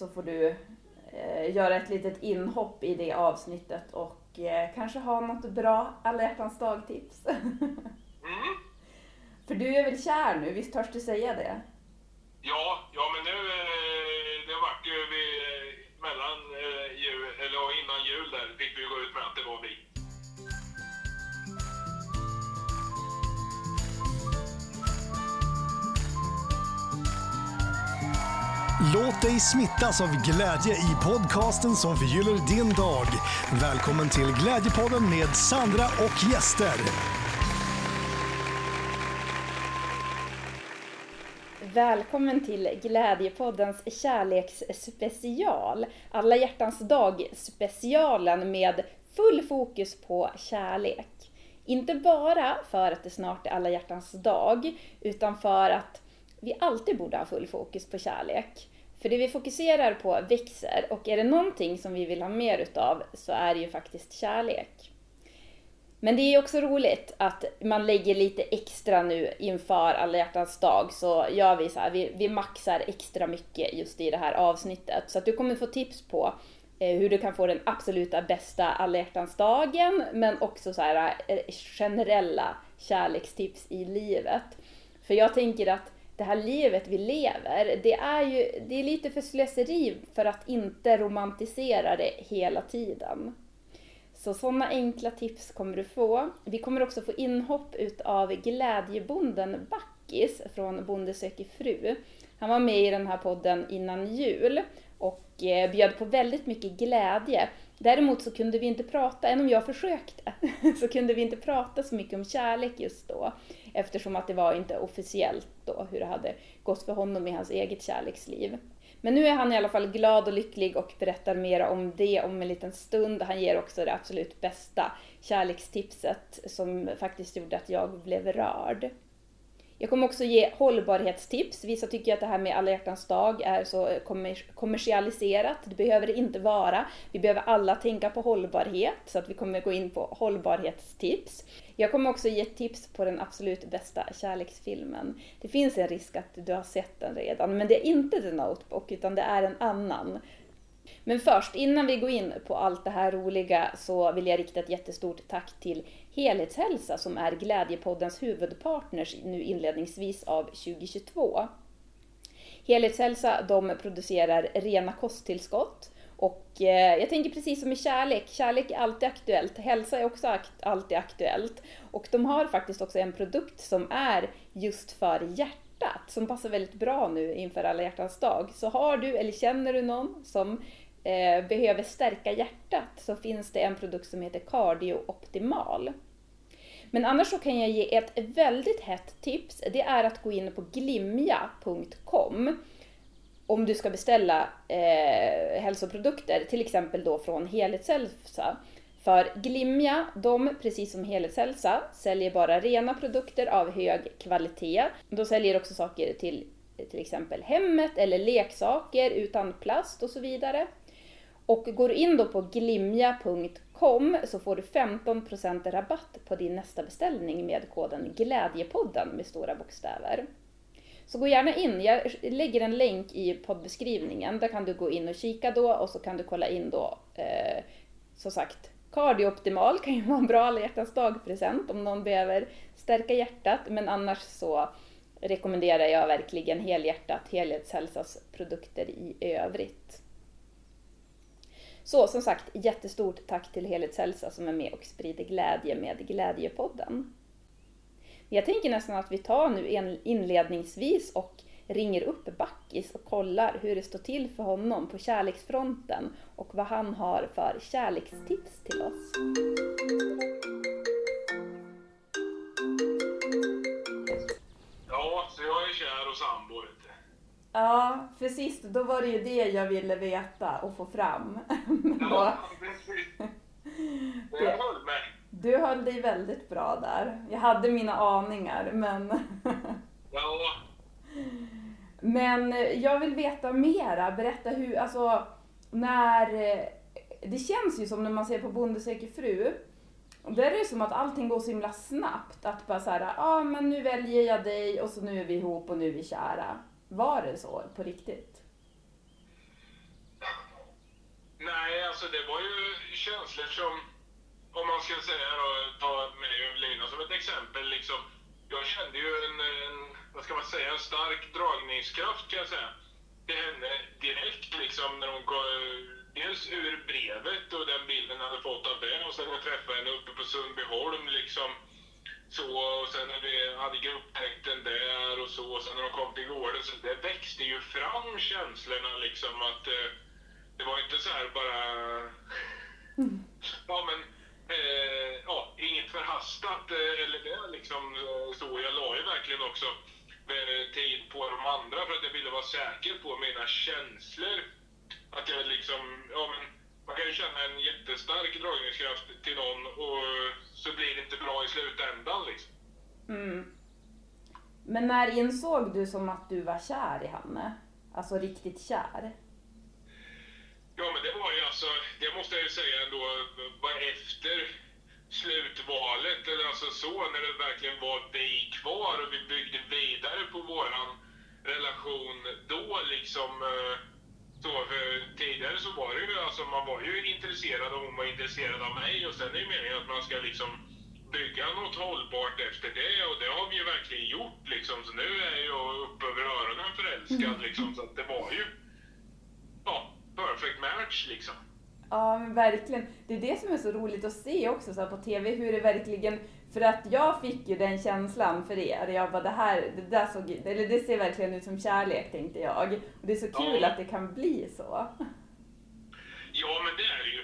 så får du eh, göra ett litet inhopp i det avsnittet och eh, kanske ha något bra alla hjärtans dag-tips. Mm. För du är väl kär nu, visst törs du säga det? Låt dig smittas av glädje i podcasten som förgyller din dag. Välkommen till Glädjepodden med Sandra och gäster. Välkommen till Glädjepoddens kärleksspecial. Alla hjärtans dag-specialen med full fokus på kärlek. Inte bara för att det snart är alla hjärtans dag, utan för att vi alltid borde ha full fokus på kärlek. För det vi fokuserar på växer och är det någonting som vi vill ha mer utav så är det ju faktiskt kärlek. Men det är också roligt att man lägger lite extra nu inför alla hjärtans dag så gör vi så här, vi, vi maxar extra mycket just i det här avsnittet. Så att du kommer få tips på eh, hur du kan få den absoluta bästa alla hjärtans dagen men också så här eh, generella kärlekstips i livet. För jag tänker att det här livet vi lever, det är ju det är lite för slöseri för att inte romantisera det hela tiden. Så sådana enkla tips kommer du få. Vi kommer också få inhopp utav glädjebonden Backis från Bonde söker fru. Han var med i den här podden innan jul och eh, bjöd på väldigt mycket glädje. Däremot så kunde vi inte prata, även om jag försökte, så kunde vi inte prata så mycket om kärlek just då. Eftersom att det var inte officiellt då hur det hade gått för honom i hans eget kärleksliv. Men nu är han i alla fall glad och lycklig och berättar mer om det om en liten stund. Han ger också det absolut bästa kärlekstipset som faktiskt gjorde att jag blev rörd. Jag kommer också ge hållbarhetstips. Vissa tycker att det här med alla hjärtans dag är så eh, kommersialiserat. Det behöver det inte vara. Vi behöver alla tänka på hållbarhet, så att vi kommer gå in på hållbarhetstips. Jag kommer också ge tips på den absolut bästa kärleksfilmen. Det finns en risk att du har sett den redan, men det är inte The Notebook, utan det är en annan. Men först, innan vi går in på allt det här roliga så vill jag rikta ett jättestort tack till Helhetshälsa som är Glädjepoddens huvudpartners nu inledningsvis av 2022. Helhetshälsa de producerar rena kosttillskott och eh, jag tänker precis som med kärlek, kärlek är alltid aktuellt, hälsa är också alltid aktuellt. Och de har faktiskt också en produkt som är just för hjärtat, som passar väldigt bra nu inför alla hjärtans dag. Så har du eller känner du någon som eh, behöver stärka hjärtat så finns det en produkt som heter Cardio Optimal. Men annars så kan jag ge ett väldigt hett tips. Det är att gå in på glimja.com om du ska beställa eh, hälsoprodukter, till exempel då från Helhetshälsa. För Glimja, de precis som Helhetshälsa, säljer bara rena produkter av hög kvalitet. De säljer också saker till till exempel hemmet eller leksaker utan plast och så vidare. Och går du in då på glimja.com så får du 15% rabatt på din nästa beställning med koden Glädjepodden med stora bokstäver. Så gå gärna in, jag lägger en länk i poddbeskrivningen, där kan du gå in och kika då och så kan du kolla in då, eh, som sagt, Cardio Optimal kan ju vara en bra alla hjärtans dag-present om någon behöver stärka hjärtat, men annars så rekommenderar jag verkligen helhjärtat Helhetshälsas produkter i övrigt. Så som sagt, jättestort tack till Helhetshälsa som är med och sprider glädje med Glädjepodden. Jag tänker nästan att vi tar nu inledningsvis och ringer upp Backis och kollar hur det står till för honom på kärleksfronten och vad han har för kärlekstips till oss. Ja, för sist då var det ju det jag ville veta och få fram. Ja, precis. Det höll mig. du höll dig väldigt bra där. Jag hade mina aningar men Ja, Men eh, jag vill veta mera. Berätta hur, alltså när... eh, Det känns ju som när man ser på Bonde söker fru. Där är det som att allting går så himla snabbt. Att bara såhär, ja ah, men nu väljer jag dig och så nu är vi ihop och nu är vi kära. Var det så på riktigt? Nej, alltså det var ju känslor som, om man ska säga då, ta mig och Lina som ett exempel liksom. Jag kände ju en, en, vad ska man säga, en stark dragningskraft kan jag säga. Till henne direkt liksom när hon kom, dels ur brevet och den bilden jag hade fått av det och sen när jag träffade henne uppe på Sundbyholm liksom. Så, och sen när vi hade grupptäkten där och så, och sen när de kom till gården så det växte ju fram känslorna liksom att eh, det var inte så här bara... Ja, men... Eh, ja, inget förhastat eh, eller det liksom eh, så. Jag la ju verkligen också eh, tid på de andra för att jag ville vara säker på mina känslor. Att jag liksom, ja men ju känna en jättestark dragningskraft till någon och så blir det inte bra i slutändan liksom. Mm. Men när insåg du som att du var kär i Hanne? Alltså riktigt kär? Ja, men det var ju alltså, det måste jag ju säga ändå, var efter slutvalet, eller alltså så, när det verkligen var vi kvar och vi byggde vidare på våran relation då liksom. eh, Så, för tidigare så var det ju, alltså man var ju intresserad och hon var intresserad av mig och sen är det meningen att man ska liksom bygga något hållbart efter det och det har vi ju verkligen gjort liksom. Så nu är jag upp över öronen förälskad liksom. Så att det var ju, ja, perfect match liksom. Ja, men verkligen. Det är det som är så roligt att se också så på TV, hur det verkligen... För att jag fick ju den känslan för er. Jag bara, det här, det där såg, eller det ser verkligen ut som kärlek, tänkte jag. Och det är så kul Ja. att det kan bli så. Ja, men det är ju.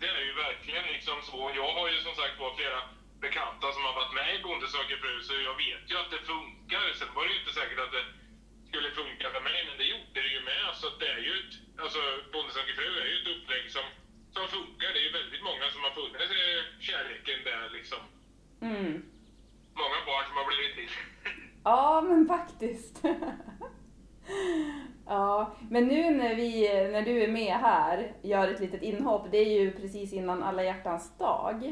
Det är ju verkligen liksom så. Jag har ju som sagt var flera bekanta som har varit med i Bonde söker fru, så jag vet ju att det funkar. Sen var det ju inte säkert att det skulle funka för mig, men det gjorde det ju med. Så det är ju ett, alltså Bonde söker fru är ju ett upplägg som, som funkar. Det är ju väldigt många som har funnit eh, kärleken där liksom. Mm. Många barn som har blivit till. Ja, men faktiskt. Ja, men nu när, vi, när du är med här, gör ett litet inhopp, det är ju precis innan alla hjärtans dag.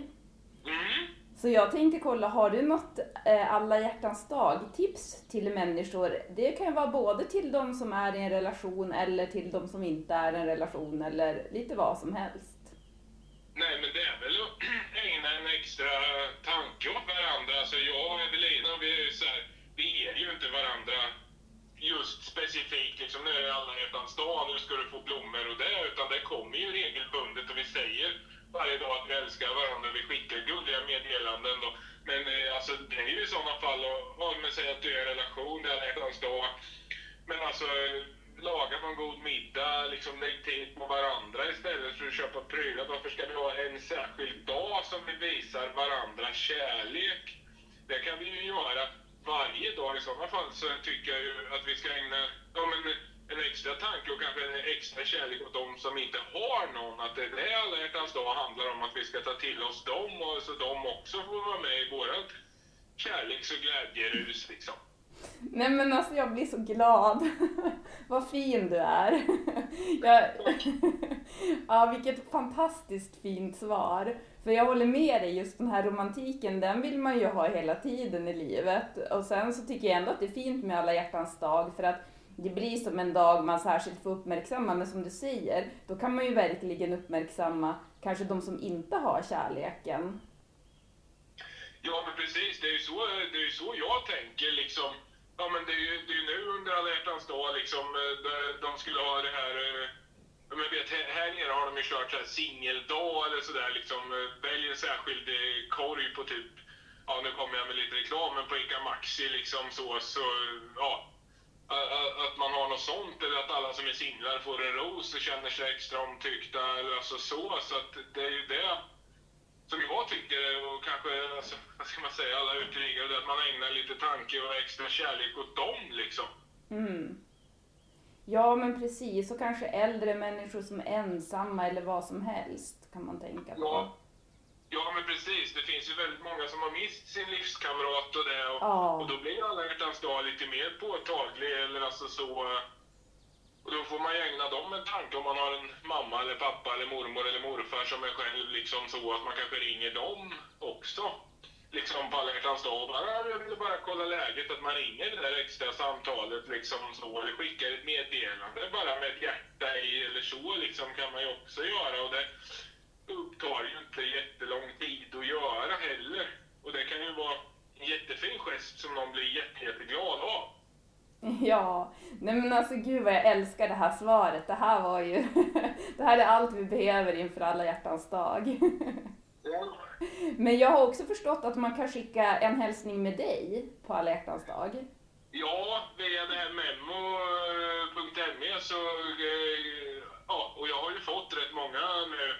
Mm. Så jag tänkte kolla, har du något eh, alla hjärtans dag-tips till människor? Det kan ju vara både till de som är i en relation eller till de som inte är i en relation eller lite vad som helst. Nej, men det är väl att ägna en extra tanke varandra. Alltså jag och Evelina, vi är ju så här, vi är ju inte varandra just specifikt liksom nu är alla hjärtans dag, nu ska du få blommor och det, utan det kommer ju regelbundet och vi säger varje dag att vi älskar varandra, vi skickar gulliga meddelanden då. Men eh, alltså det är ju i sådana fall, och, ja, men säg att du är i en relation, det är alla hjärtans dag. Men alltså, laga någon god middag, liksom lägg tid på varandra istället för att köpa prylar. Varför ska vi ha en särskild dag som vi visar varandra kärlek? Det kan vi ju göra varje dag. I sådana fall så tycker jag ju att vi ska ägna ja, men en extra tanke och kanske en extra kärlek åt de som inte har någon. Att det är det alla hjärtans dag handlar om, att vi ska ta till oss dem och så de också får vara med i vårat kärleks och glädjerus liksom. Nej men alltså jag blir så glad. Vad fin du är. jag... ja, vilket fantastiskt fint svar. För jag håller med dig, just den här romantiken, den vill man ju ha hela tiden i livet. Och sen så tycker jag ändå att det är fint med alla hjärtans dag för att det blir som en dag man särskilt får uppmärksamma, men som du säger, då kan man ju verkligen uppmärksamma kanske de som inte har kärleken. Ja, men precis. Det är ju så, det är ju så jag tänker liksom. Ja, men det är ju, det är ju nu under alla hjärtans dag liksom, eh, de- de skulle ha det här... Eh, men jag vet, här nere har de ju kört så här singeldag eller sådär liksom. Eh, Välj en särskild korg på typ, ja nu kommer jag med lite reklam, men på Ica Maxi liksom så, så ja. Att man har något sånt, eller att alla som är singlar får en ros och känner sig extra omtyckta, eller alltså så. Så att det är ju det som jag tycker, och kanske, alltså, vad ska man säga, alla är att man ägnar lite tanke och extra kärlek åt dem liksom. Mm. Ja, men precis. Och kanske äldre människor som är ensamma eller vad som helst kan man tänka på. Ja. Ja, men precis. Det finns ju väldigt många som har mist sin livskamrat och det. Och, Ja. och då blir alla hjärtans dag lite mer påtaglig. Eller alltså så... Och då får man ju ägna dem en tanke om man har en mamma eller pappa eller mormor eller morfar som är själv liksom så att man kanske ringer dem också. liksom på alla hjärtans dag och bara, jag ville bara kolla läget, att man ringer det där extra samtalet liksom så, eller skickar ett meddelande bara med ett hjärta i eller så liksom kan man ju också göra och det upptar ju inte jättelång tid att göra heller. Och det kan ju vara en jättefin gest som någon blir jätte, jätteglad av. Ja, nej men alltså gud vad jag älskar det här svaret. Det här var ju, det här är allt vi behöver inför alla hjärtans dag. Ja. Men jag har också förstått att man kan skicka en hälsning med dig på alla hjärtans dag. Ja, via det här memo.me så, eh, ja, och jag har ju fått rätt många nu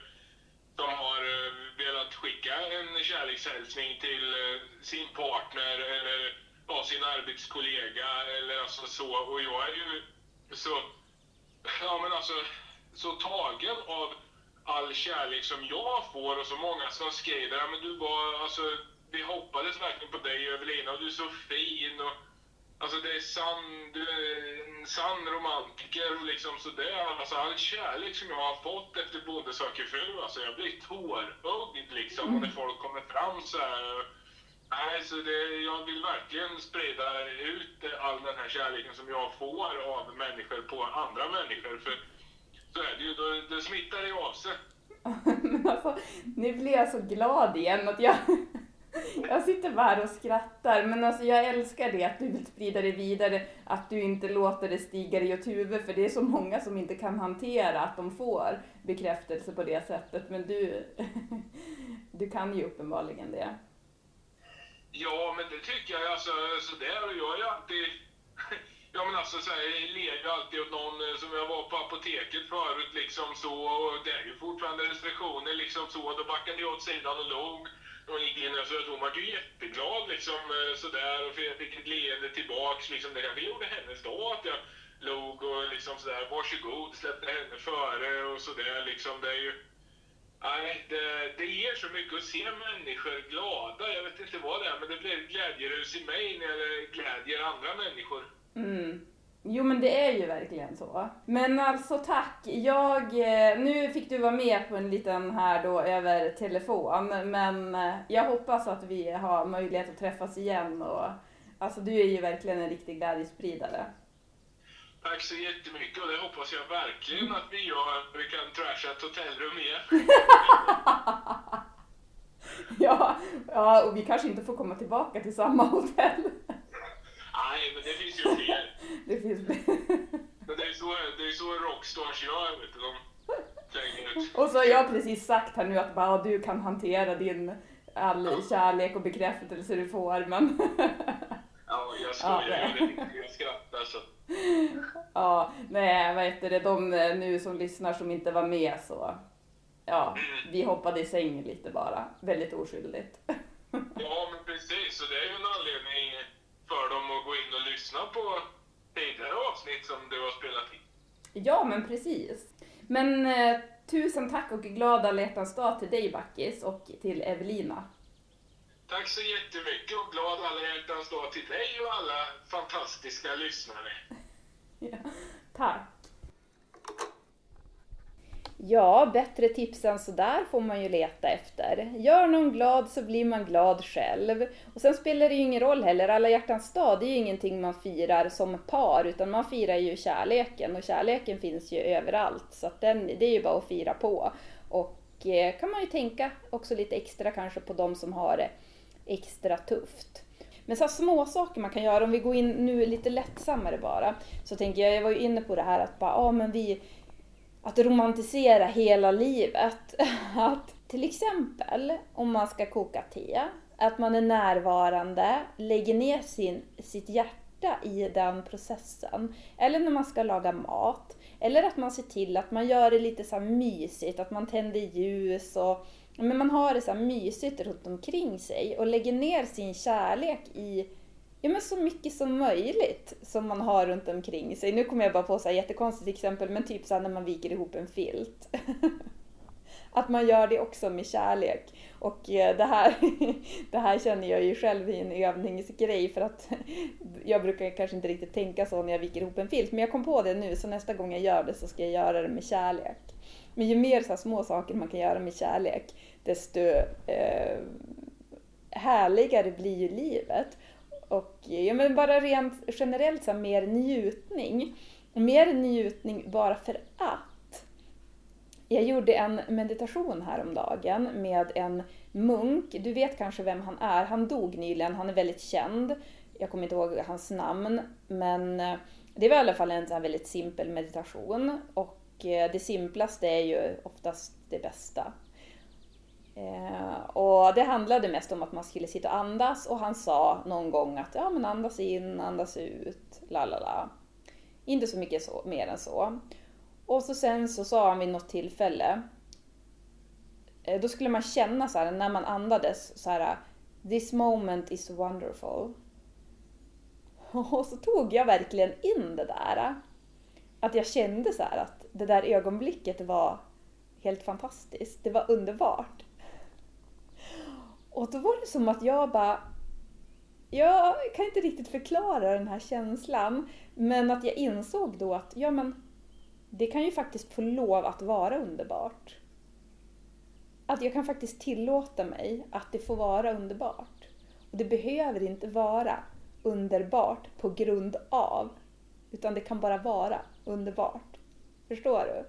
som har eh, velat skicka en kärlekshälsning till eh, sin partner eller ja, sin arbetskollega eller alltså så. Och jag är ju så, ja men alltså, så tagen av all kärlek som jag får och så många som skriver, ja men du var, alltså, vi hoppades verkligen på dig Evelina och du är så fin och Alltså det är sann, du är en sann romantiker och liksom sådär. Alltså all kärlek som jag har fått efter Bonde söker fru, alltså jag blir tårögd liksom och när folk kommer fram så här. Nej, så det, jag vill verkligen sprida ut all den här kärleken som jag får av människor på andra människor. För så är det ju, då, det smittar ju av sig. Alltså, nu blir jag så glad igen att jag, jag sitter bara här och skrattar. Men alltså jag älskar det att du vill sprida det vidare, att du inte låter det stiga i åt huvudet, för det är så många som inte kan hantera att de får bekräftelse på det sättet. Men du, du kan ju uppenbarligen det. Ja, men det tycker jag alltså sådär. Och jag är ju alltid... Ja men alltså så här, jag ler ju alltid åt någon eh, som jag var på apoteket förut liksom så och det är ju fortfarande restriktioner liksom så. Då backade jag åt sidan och log. Hon gick in och så hon var ju jätteglad liksom eh, sådär och fick ett leende tillbaks liksom. Det kanske gjorde hennes dag att jag log och liksom sådär varsågod, släppte henne före och sådär liksom. Det är ju... Nej, det, det ger så mycket att se människor glada. Jag vet inte vad det är, men det blir ett glädjerus i mig när det glädjer andra människor. Mm. Jo men det är ju verkligen så. Men alltså tack. Jag, eh, nu fick du vara med på en liten här då över telefon, men eh, jag hoppas att vi har möjlighet att träffas igen och alltså du är ju verkligen en riktig glädjespridare. Tack så jättemycket och det hoppas jag verkligen att vi gör. Vi kan trasha ett hotellrum igen. Ja, ja, och vi kanske inte får komma tillbaka till samma hotell. Nej, men det finns ju fler. Det finns Men det är så, det är så rockstars gör, vet du. De ut. Och så har jag precis sagt här nu att bara, du kan hantera din all kärlek och bekräftelse du får, men Ja, jag skojar. Ja, jag skrattar så. Ja, nej, vad heter det, de eh, nu som lyssnar som inte var med så, ja, vi hoppade i säng lite bara, väldigt oskyldigt. Ja, men precis. Så det är ju en anledning för dem att gå in och lyssna på tidigare avsnitt som du har spelat in. Ja, men precis. Men eh, tusen tack och glad alla hjärtans dag till dig Backis och till Evelina. Tack så jättemycket och glad alla hjärtans dag till dig och alla fantastiska lyssnare. Ja, tack. Ja, bättre tips än sådär får man ju leta efter. Gör någon glad så blir man glad själv. Och sen spelar det ju ingen roll heller, alla hjärtans dag, det är ju ingenting man firar som par, utan man firar ju kärleken och kärleken finns ju överallt. Så att den, det är ju bara att fira på. Och eh, kan man ju tänka också lite extra kanske på de som har det extra tufft. Men så här små saker man kan göra, om vi går in nu lite lättsammare bara, så tänker jag, jag var ju inne på det här att bara, ja men vi, att romantisera hela livet. Att till exempel om man ska koka te, att man är närvarande, lägger ner sin, sitt hjärta i den processen. Eller när man ska laga mat. Eller att man ser till att man gör det lite så här mysigt, att man tänder ljus och men man har det så här mysigt runt omkring sig och lägger ner sin kärlek i ja, men så mycket som möjligt som man har runt omkring sig. Nu kommer jag bara på så här jättekonstigt exempel, men typ så här när man viker ihop en filt. Att man gör det också med kärlek. Och eh, det här, det här känner jag ju själv i en övningsgrej för att jag brukar kanske inte riktigt tänka så när jag viker ihop en filt. Men jag kom på det nu så nästa gång jag gör det så ska jag göra det med kärlek. Men ju mer så här små saker man kan göra med kärlek desto eh, härligare blir ju livet. Och ja, men bara rent generellt så här, mer njutning. Mer njutning bara för att. Jag gjorde en meditation häromdagen med en munk. Du vet kanske vem han är. Han dog nyligen, han är väldigt känd. Jag kommer inte ihåg hans namn. Men eh, det var i alla fall en så här väldigt simpel meditation. Och Eh, det simplaste är ju oftast det bästa. Eh, och det handlade mest om att man skulle sitta och andas och han sa någon gång att ja men andas in, andas ut, la la la. Inte så mycket så, mer än så. Och så sen så sa han vid något tillfälle, eh, då skulle man känna så här när man andades så här This moment is wonderful. Och så tog jag verkligen in det där. Att jag kände så här att det där ögonblicket var helt fantastiskt. Det var underbart. Och då var det som att jag bara... Jag kan inte riktigt förklara den här känslan. Men att jag insåg då att ja, men det kan ju faktiskt få lov att vara underbart. Att jag kan faktiskt tillåta mig att det får vara underbart. Och det behöver inte vara underbart på grund av, utan det kan bara vara underbart. Förstår du?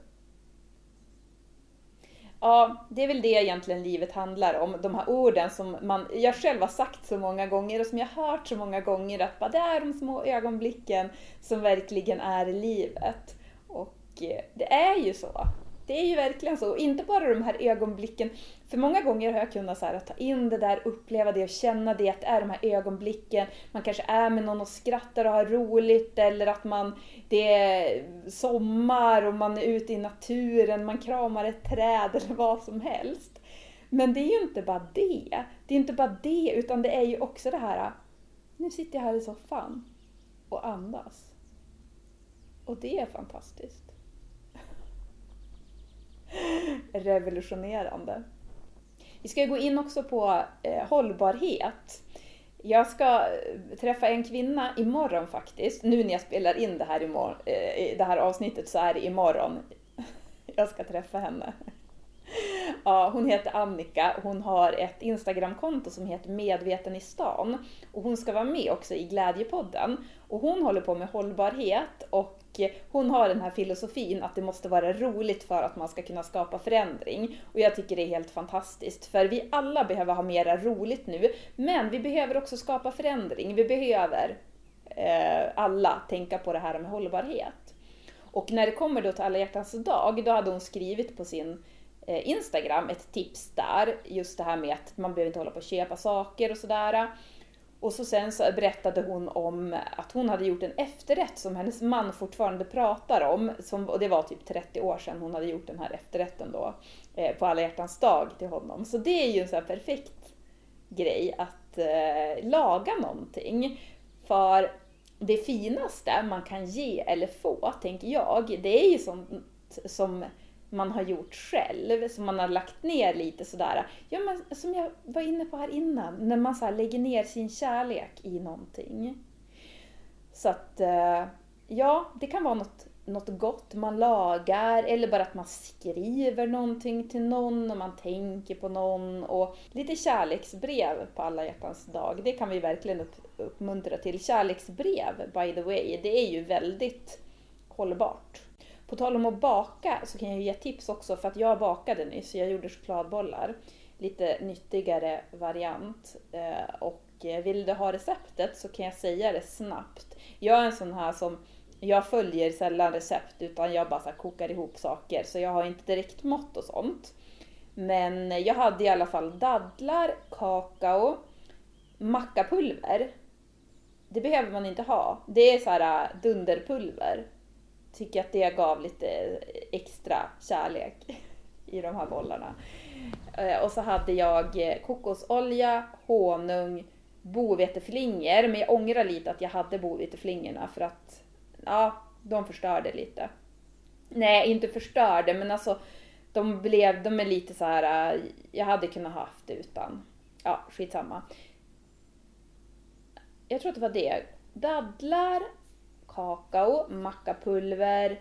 Ja, det är väl det egentligen livet handlar om. De här orden som man, jag själv har sagt så många gånger och som jag har hört så många gånger att bara, det är de små ögonblicken som verkligen är livet. Och eh, det är ju så. Det är ju verkligen så. Och inte bara de här ögonblicken. För många gånger har jag kunnat så här, ta in det där, uppleva det och känna det, att det är de här ögonblicken. Man kanske är med någon och skrattar och har roligt eller att man, det är sommar och man är ute i naturen, man kramar ett träd eller vad som helst. Men det är ju inte bara det. Det är inte bara det, utan det är ju också det här, nu sitter jag här i soffan och andas. Och det är fantastiskt revolutionerande. Vi ska gå in också på eh, hållbarhet. Jag ska eh, träffa en kvinna imorgon faktiskt. Nu när jag spelar in det här, imorgon, eh, det här avsnittet så är det imorgon. Jag ska träffa henne. Ja, hon heter Annika. och Hon har ett Instagramkonto som heter Medveten i stan. Och hon ska vara med också i Glädjepodden. Och hon håller på med hållbarhet och hon har den här filosofin att det måste vara roligt för att man ska kunna skapa förändring. Och jag tycker det är helt fantastiskt, för vi alla behöver ha mera roligt nu, men vi behöver också skapa förändring. Vi behöver eh, alla tänka på det här med hållbarhet. Och när det kommer då till alla hjärtans dag, då hade hon skrivit på sin eh, Instagram ett tips där, just det här med att man behöver inte hålla på och köpa saker och sådär. Och så sen så berättade hon om att hon hade gjort en efterrätt som hennes man fortfarande pratar om. Som, och det var typ 30 år sedan hon hade gjort den här efterrätten då. Eh, på alla hjärtans dag till honom. Så det är ju en sån här perfekt grej att eh, laga någonting. För det finaste man kan ge eller få, tänker jag, det är ju sånt som man har gjort själv, som man har lagt ner lite sådär. Ja, men som jag var inne på här innan, när man så lägger ner sin kärlek i någonting. Så att, eh, ja, det kan vara något, något gott man lagar eller bara att man skriver någonting till någon och man tänker på någon och lite kärleksbrev på alla hjärtans dag. Det kan vi verkligen upp, uppmuntra till. Kärleksbrev, by the way, det är ju väldigt hållbart. På tal om att baka så kan jag ge tips också för att jag bakade nyss. Jag gjorde chokladbollar. Lite nyttigare variant. Eh, och eh, vill du ha receptet så kan jag säga det snabbt. Jag är en sån här som jag följer sällan recept utan jag bara så kokar ihop saker så jag har inte direkt mått och sånt. Men jag hade i alla fall dadlar, kakao, mackapulver. Det behöver man inte ha. Det är så här eh, dunderpulver tycker att det gav lite extra kärlek i de här bollarna. Eh, och så hade jag eh, kokosolja, honung, boveteflingor. Men jag ångrar lite att jag hade boveteflingorna för att ja, de förstörde lite. Nej, inte förstörde, men alltså de blev, de är lite så här. Eh, jag hade kunnat haft det utan. Ja, skitsamma. Jag tror att det var det. Dadlar, kakao, mackapulver,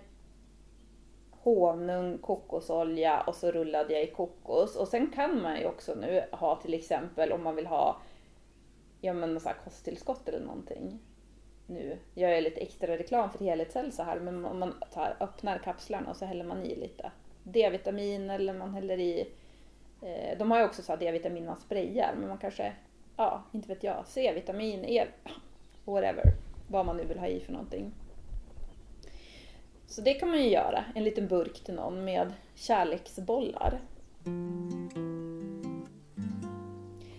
honung, kokosolja och så rullade jag i kokos. Och sen kan man ju också nu ha till exempel om man vill ha ja men så här kosttillskott eller någonting. Nu gör jag lite extra reklam för helhetshälsa här, men om man tar, öppnar kapslarna och så häller man i lite D-vitamin eller man häller i eh, de har ju också så D-vitamin man sprayar, men man kanske, ja, inte vet jag, C-vitamin, E, whatever, vad man nu vill ha i för någonting. Så det kan man ju göra, en liten burk till någon med kärleksbollar.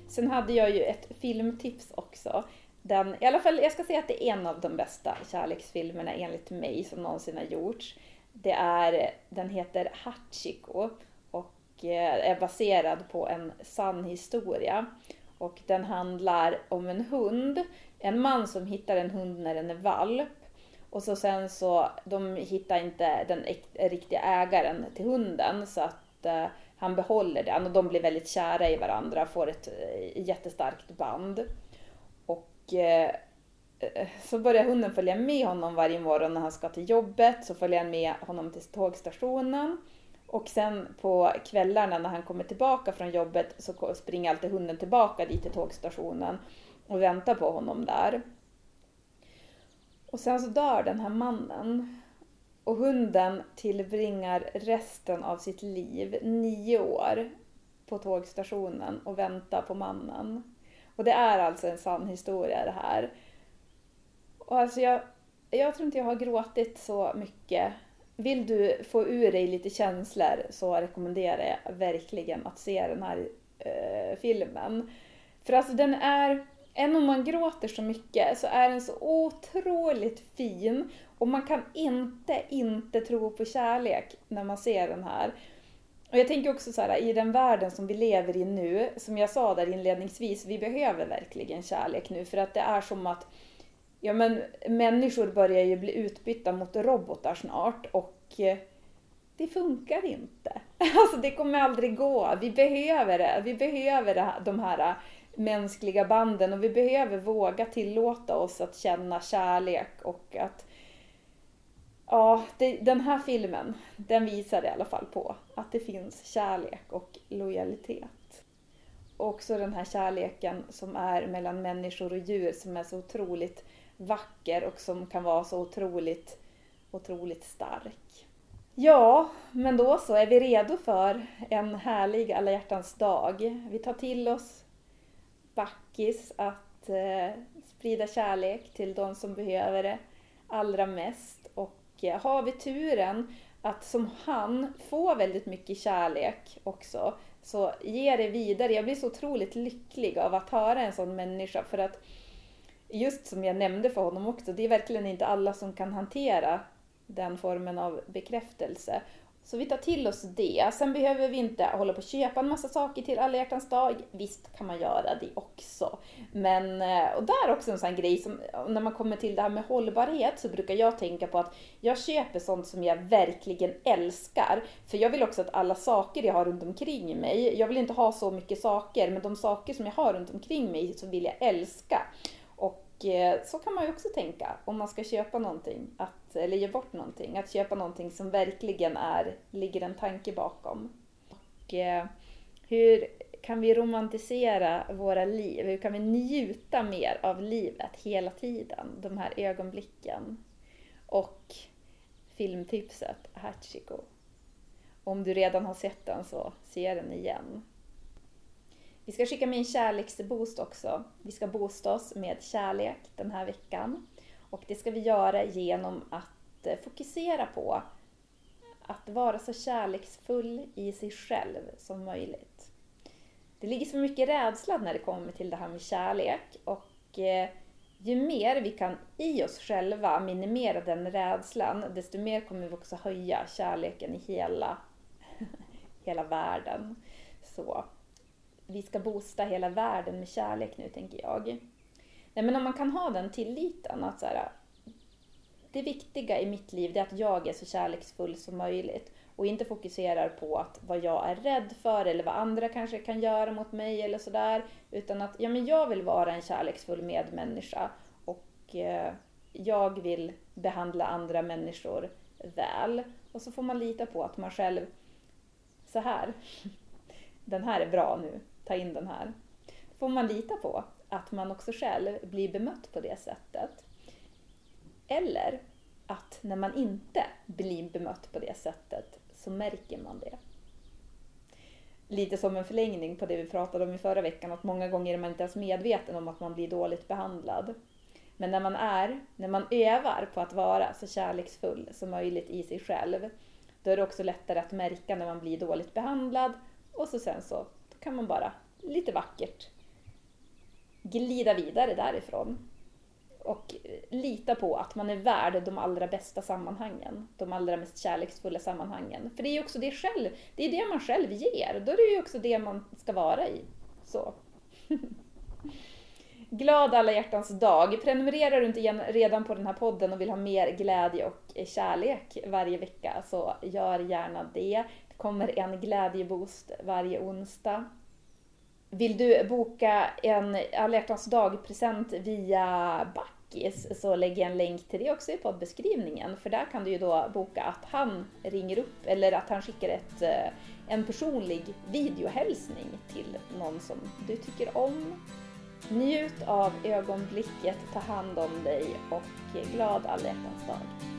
Sen hade jag ju ett filmtips också. Den, I alla fall, jag ska säga att det är en av de bästa kärleksfilmerna enligt mig som någonsin har gjorts. Det är, den heter Hachiko och eh, är baserad på en sann historia. Och den handlar om en hund, en man som hittar en hund när den är valp. Och så sen så, de hittar inte den riktiga ägaren till hunden så att eh, han behåller den och de blir väldigt kära i varandra, får ett eh, jättestarkt band. Och eh, eh, så börjar hunden följa med honom varje morgon när han ska till jobbet, så följer han med honom till tågstationen. Och sen på kvällarna när han kommer tillbaka från jobbet så springer alltid hunden tillbaka dit till tågstationen och väntar på honom där. Och sen så dör den här mannen. Och hunden tillbringar resten av sitt liv, nio år, på tågstationen och väntar på mannen. Och det är alltså en sann historia det här. Och alltså jag, jag tror inte jag har gråtit så mycket. Vill du få ur dig lite känslor så rekommenderar jag verkligen att se den här eh, filmen. För alltså den är, även om man gråter så mycket så är den så otroligt fin och man kan inte, inte tro på kärlek när man ser den här. Och jag tänker också så här, i den världen som vi lever i nu, som jag sa där inledningsvis, vi behöver verkligen kärlek nu för att det är som att ja, men människor börjar ju bli utbytta mot robotar snart och eh, det funkar inte. Alltså det kommer aldrig gå. Vi behöver det. Vi behöver de här mänskliga banden och vi behöver våga tillåta oss att känna kärlek och att Ja, det, den här filmen, den visar i alla fall på att det finns kärlek och lojalitet. Också den här kärleken som är mellan människor och djur som är så otroligt vacker och som kan vara så otroligt, otroligt stark. Ja, men då så är vi redo för en härlig alla hjärtans dag. Vi tar till oss backis att eh, sprida kärlek till de som behöver det allra mest. Och eh, har vi turen att som han få väldigt mycket kärlek också, så ge det vidare. Jag blir så otroligt lycklig av att höra en sån människa för att just som jag nämnde för honom också, det är verkligen inte alla som kan hantera den formen av bekräftelse. Så vi tar till oss det. Sen behöver vi inte hålla på och köpa en massa saker till alla hjärtans dag. Visst kan man göra det också. Men, eh, och där också en sån grej som, när man kommer till det här med hållbarhet så brukar jag tänka på att jag köper sånt som jag verkligen älskar. För jag vill också att alla saker jag har runt omkring mig, jag vill inte ha så mycket saker, men de saker som jag har runt omkring mig så vill jag älska. Och så kan man ju också tänka om man ska köpa någonting, att, eller ge bort någonting. Att köpa någonting som verkligen är, ligger en tanke bakom. Och eh, hur kan vi romantisera våra liv? Hur kan vi njuta mer av livet hela tiden? De här ögonblicken. Och filmtipset Hachiko. Om du redan har sett den så se den igen. Vi ska skicka med en kärleksboost också. Vi ska boosta oss med kärlek den här veckan. Och det ska vi göra genom att eh, fokusera på att vara så kärleksfull i sig själv som möjligt. Det ligger så mycket rädsla när det kommer till det här med kärlek och eh, ju mer vi kan i oss själva minimera den rädslan, desto mer kommer vi också höja kärleken i hela, hela världen. Så vi ska boosta hela världen med kärlek nu, tänker jag. Nej, men om man kan ha den tilliten att så här, det viktiga i mitt liv är att jag är så kärleksfull som möjligt och inte fokuserar på att vad jag är rädd för eller vad andra kanske kan göra mot mig eller sådär. Utan att ja, men jag vill vara en kärleksfull medmänniska och eh, jag vill behandla andra människor väl. Och så får man lita på att man själv, så här, den här är bra nu, ta in den här. får man lita på att man också själv blir bemött på det sättet. Eller att när man inte blir bemött på det sättet så märker man det. Lite som en förlängning på det vi pratade om i förra veckan, att många gånger är man inte ens medveten om att man blir dåligt behandlad. Men när man är, när man övar på att vara så kärleksfull som möjligt i sig själv, då är det också lättare att märka när man blir dåligt behandlad och så sen så kan man bara lite vackert glida vidare därifrån. Och lita på att man är värd de allra bästa sammanhangen, de allra mest kärleksfulla sammanhangen. För det är ju också det själv, det är det man själv ger, då är det ju också det man ska vara i. Så. Glad alla hjärtans dag! Prenumererar du inte redan på den här podden och vill ha mer glädje och kärlek varje vecka så gör gärna det. Det kommer en glädjeboost varje onsdag. Vill du boka en alla hjärtans dag-present via Backis så lägger jag en länk till det också i poddbeskrivningen. För där kan du ju då boka att han ringer upp eller att han skickar ett, eh, en personlig videohälsning till någon som du tycker om. Njut av ögonblicket, ta hand om dig och glad alla hjärtans dag.